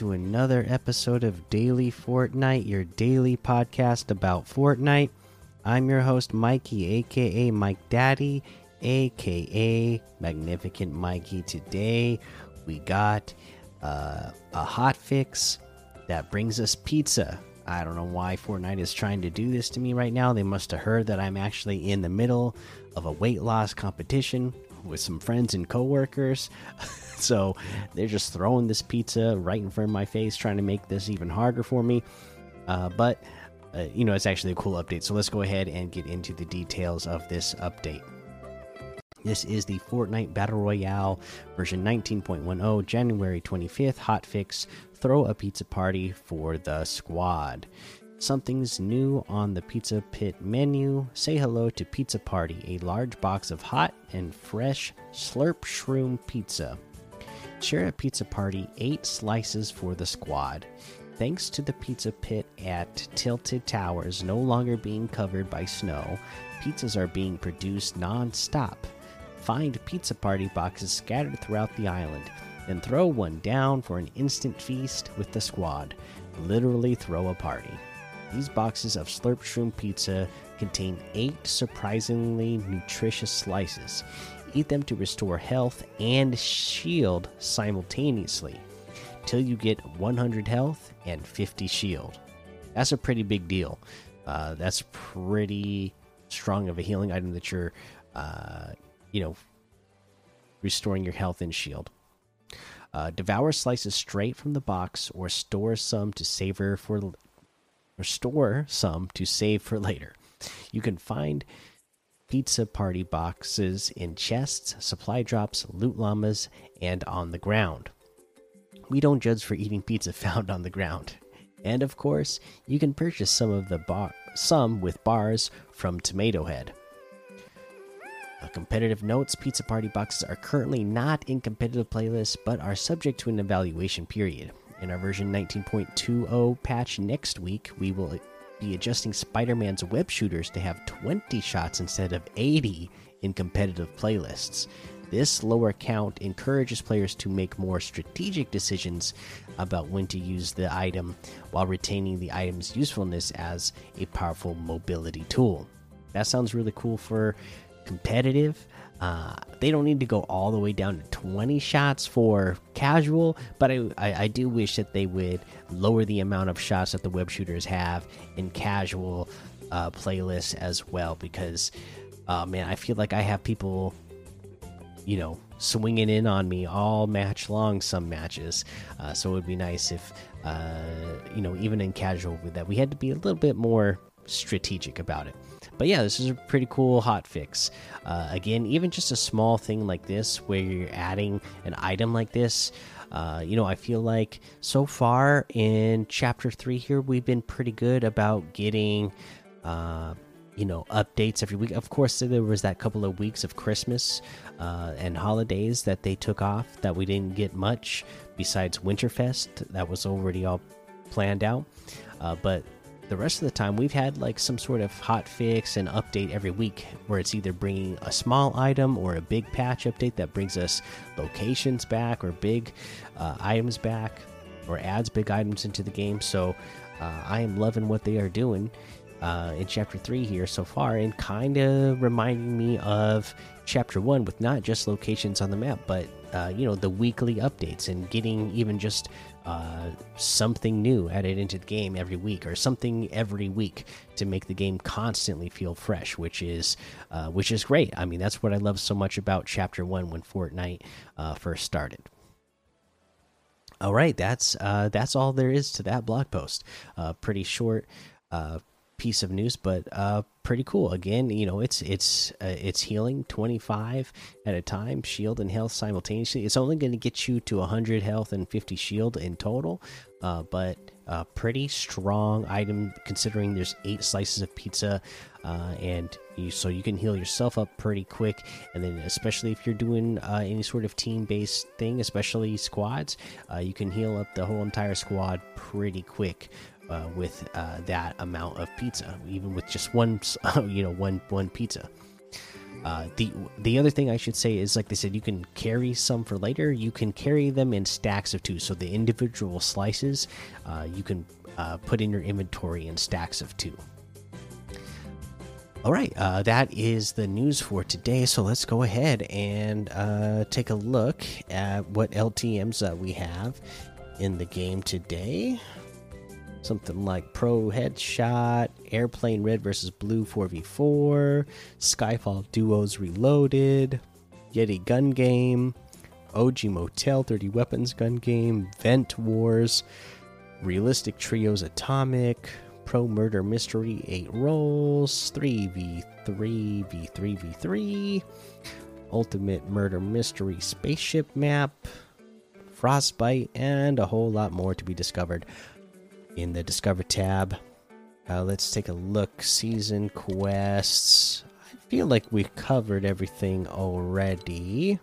To another episode of Daily Fortnite, your daily podcast about Fortnite. I'm your host, Mikey, aka Mike Daddy, aka Magnificent Mikey. Today, we got uh, a hot fix that brings us pizza. I don't know why Fortnite is trying to do this to me right now. They must have heard that I'm actually in the middle of a weight loss competition with some friends and coworkers. so they're just throwing this pizza right in front of my face, trying to make this even harder for me. Uh, but uh, you know, it's actually a cool update. So let's go ahead and get into the details of this update. This is the Fortnite Battle Royale version 19.10, January 25th hotfix. Throw a pizza party for the squad. Something's new on the Pizza Pit menu. Say hello to Pizza Party, a large box of hot and fresh Slurp Shroom pizza. Share a pizza party, eight slices for the squad. Thanks to the Pizza Pit at Tilted Towers no longer being covered by snow, pizzas are being produced non stop. Find Pizza Party boxes scattered throughout the island, then throw one down for an instant feast with the squad. Literally throw a party. These boxes of Slurp Shroom pizza contain eight surprisingly nutritious slices. Eat them to restore health and shield simultaneously till you get 100 health and 50 shield. That's a pretty big deal. Uh, that's pretty strong of a healing item that you're, uh, you know, restoring your health and shield. Uh, devour slices straight from the box, or store some to savor for or store some to save for later. You can find pizza party boxes in chests, supply drops, loot llamas, and on the ground. We don't judge for eating pizza found on the ground. And of course, you can purchase some of the bar some with bars from Tomato Head. Uh, competitive notes Pizza Party boxes are currently not in competitive playlists but are subject to an evaluation period. In our version 19.20 patch next week, we will be adjusting Spider Man's web shooters to have 20 shots instead of 80 in competitive playlists. This lower count encourages players to make more strategic decisions about when to use the item while retaining the item's usefulness as a powerful mobility tool. That sounds really cool for competitive. Uh, they don't need to go all the way down to 20 shots for casual, but I, I, I, do wish that they would lower the amount of shots that the web shooters have in casual uh, playlists as well. Because, uh, man, I feel like I have people, you know, swinging in on me all match long, some matches. Uh, so it would be nice if, uh, you know, even in casual, that we had to be a little bit more strategic about it but yeah, this is a pretty cool hot fix. Uh, again, even just a small thing like this, where you're adding an item like this, uh, you know, I feel like so far in chapter three here, we've been pretty good about getting, uh, you know, updates every week. Of course, there was that couple of weeks of Christmas uh, and holidays that they took off that we didn't get much besides Winterfest. That was already all planned out. Uh, but the rest of the time we've had like some sort of hot fix and update every week where it's either bringing a small item or a big patch update that brings us locations back or big uh, items back or adds big items into the game. So uh, i am loving what they are doing uh, in chapter 3 here so far and kind of reminding me of chapter 1 with not just locations on the map but uh, you know the weekly updates and getting even just uh, something new added into the game every week or something every week to make the game constantly feel fresh which is uh, which is great. I mean that's what i love so much about chapter one when fortnite uh, first started. All right that's uh, that's all there is to that blog post. Uh, pretty short piece of news, but uh, pretty cool. Again, you know, it's it's uh, it's healing 25 at a time, shield and health simultaneously. It's only going to get you to 100 health and 50 shield in total, uh, but a pretty strong item considering there's eight slices of pizza, uh, and you so you can heal yourself up pretty quick. And then especially if you're doing uh, any sort of team based thing, especially squads, uh, you can heal up the whole entire squad pretty quick uh, with uh, that amount of pizza, even with just one, you know, one one pizza. Uh, the the other thing I should say is like they said, you can carry some for later. You can carry them in stacks of two, so the individual slices uh, you can uh, put in your inventory in stacks of two. All right, uh, that is the news for today. So let's go ahead and uh, take a look at what LTM's uh, we have in the game today. Something like Pro Headshot, Airplane Red versus Blue 4v4, Skyfall Duos Reloaded, Yeti Gun Game, OG Motel 30 Weapons Gun Game, Vent Wars, Realistic Trios Atomic, Pro Murder Mystery 8 Roles, 3v3, v3, v3, Ultimate Murder Mystery Spaceship Map, Frostbite, and a whole lot more to be discovered in the Discover tab. Uh, let's take a look. Season quests. I feel like we've covered everything already.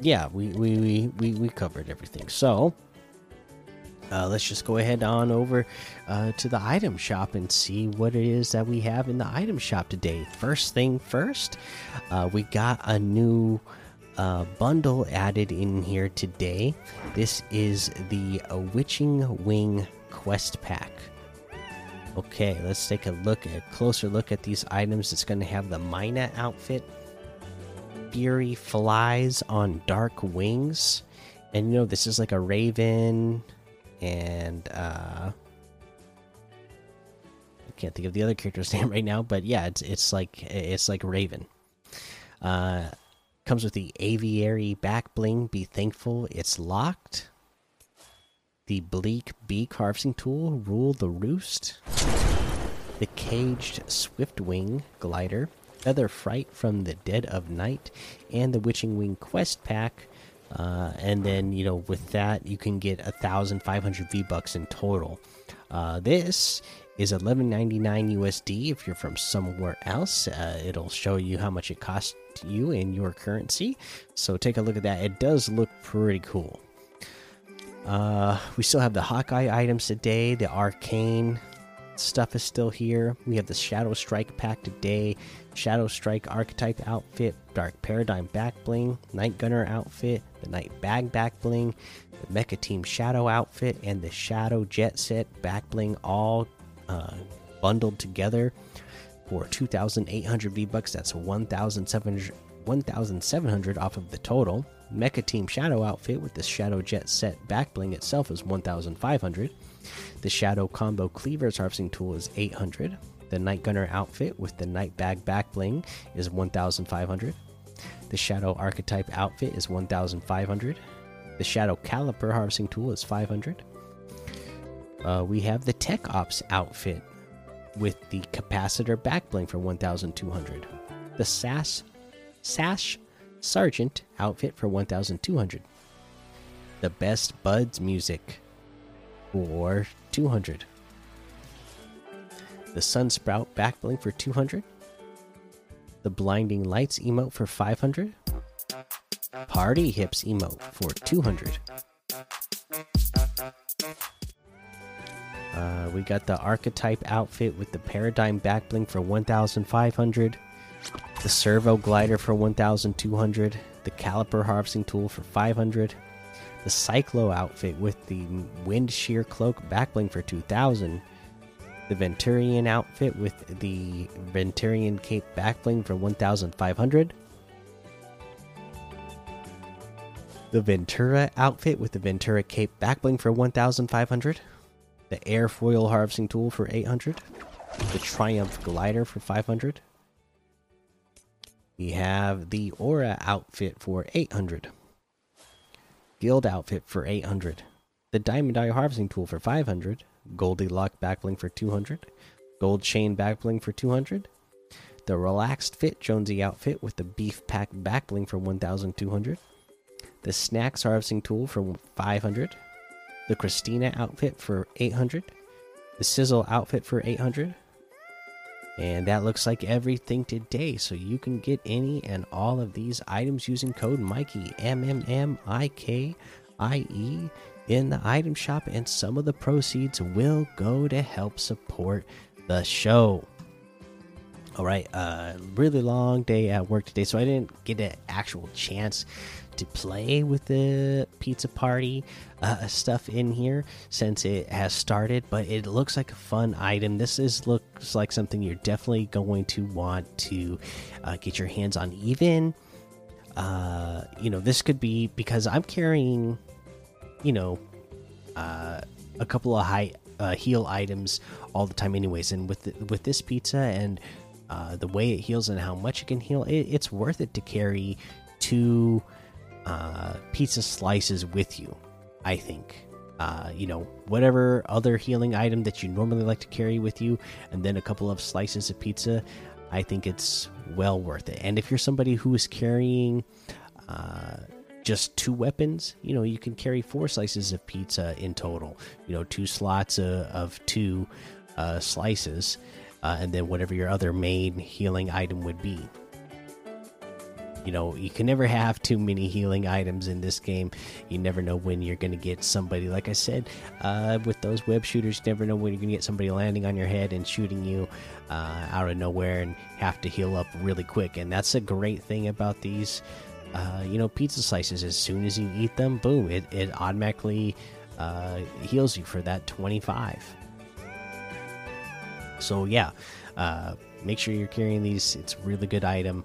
Yeah, we we we we, we covered everything. So uh, let's just go ahead on over uh, to the item shop and see what it is that we have in the item shop today. First thing first, uh, we got a new uh, bundle added in here today. This is the Witching Wing Quest Pack. Okay, let's take a look, at a closer look at these items. It's going to have the Myna outfit, Fury flies on dark wings, and you know this is like a raven, and uh, I can't think of the other character's name right now, but yeah, it's it's like it's like Raven. Uh, Comes with the aviary back bling. Be thankful it's locked. The bleak beak harvesting tool. Rule the roost. The caged swiftwing glider. Feather fright from the dead of night, and the witching wing quest pack. Uh, and then you know with that you can get a thousand five hundred V bucks in total. Uh, this is 11.99 USD if you're from somewhere else. Uh, it'll show you how much it costs you in your currency. So take a look at that. It does look pretty cool. Uh, we still have the Hawkeye items today. The Arcane stuff is still here. We have the Shadow Strike pack today. Shadow Strike archetype outfit, Dark Paradigm back bling, Night Gunner outfit, the Night Bag back bling, the Mecha Team Shadow outfit, and the Shadow Jet Set back bling all uh, bundled together for 2,800 V bucks. That's 1,700 1,700 off of the total. Mecha Team Shadow outfit with the Shadow Jet set back bling itself is 1,500. The Shadow Combo Cleavers harvesting tool is 800. The Night Gunner outfit with the Night Bag back bling is 1,500. The Shadow Archetype outfit is 1,500. The Shadow Caliper harvesting tool is 500. Uh, we have the Tech Ops outfit with the capacitor backbling for 1200. The SAS Sash Sergeant outfit for 1200. The Best Buds music for 200. The Sunsprout backbling for 200. The Blinding Lights emote for 500. Party Hips emote for 200. Uh, we got the archetype outfit with the paradigm backbling for 1,500, the servo glider for 1,200, the caliper harvesting tool for 500, the cyclo outfit with the wind shear cloak backbling for 2,000, the Venturian outfit with the Venturian cape backbling for 1,500. The Ventura outfit with the Ventura cape backbling for 1,500 the airfoil harvesting tool for 800 the triumph glider for 500 we have the aura outfit for 800 guild outfit for 800 the diamond eye harvesting tool for 500 Goldilock backbling for 200 gold chain backbling for 200 the relaxed fit jonesy outfit with the beef pack backbling for 1200 the snacks harvesting tool for 500 the Christina outfit for 800, the Sizzle outfit for 800. And that looks like everything today. So you can get any and all of these items using code Mikey M M M I K I E in the item shop, and some of the proceeds will go to help support the show. All right, uh, really long day at work today, so I didn't get an actual chance to play with the pizza party uh, stuff in here since it has started. But it looks like a fun item. This is looks like something you're definitely going to want to uh, get your hands on. Even, uh, you know, this could be because I'm carrying, you know, uh, a couple of high uh, heal items all the time, anyways. And with the, with this pizza and uh, the way it heals and how much it can heal, it, it's worth it to carry two uh, pizza slices with you. I think. Uh, you know, whatever other healing item that you normally like to carry with you, and then a couple of slices of pizza. I think it's well worth it. And if you're somebody who is carrying uh, just two weapons, you know, you can carry four slices of pizza in total. You know, two slots of, of two uh, slices uh, and then whatever your other main healing item would be. You know, you can never have too many healing items in this game. You never know when you're going to get somebody. Like I said, uh, with those web shooters, you never know when you're going to get somebody landing on your head and shooting you uh, out of nowhere and have to heal up really quick. And that's a great thing about these, uh, you know, pizza slices. As soon as you eat them, boom, it, it automatically uh, heals you for that 25. So yeah, uh, make sure you're carrying these. It's a really good item.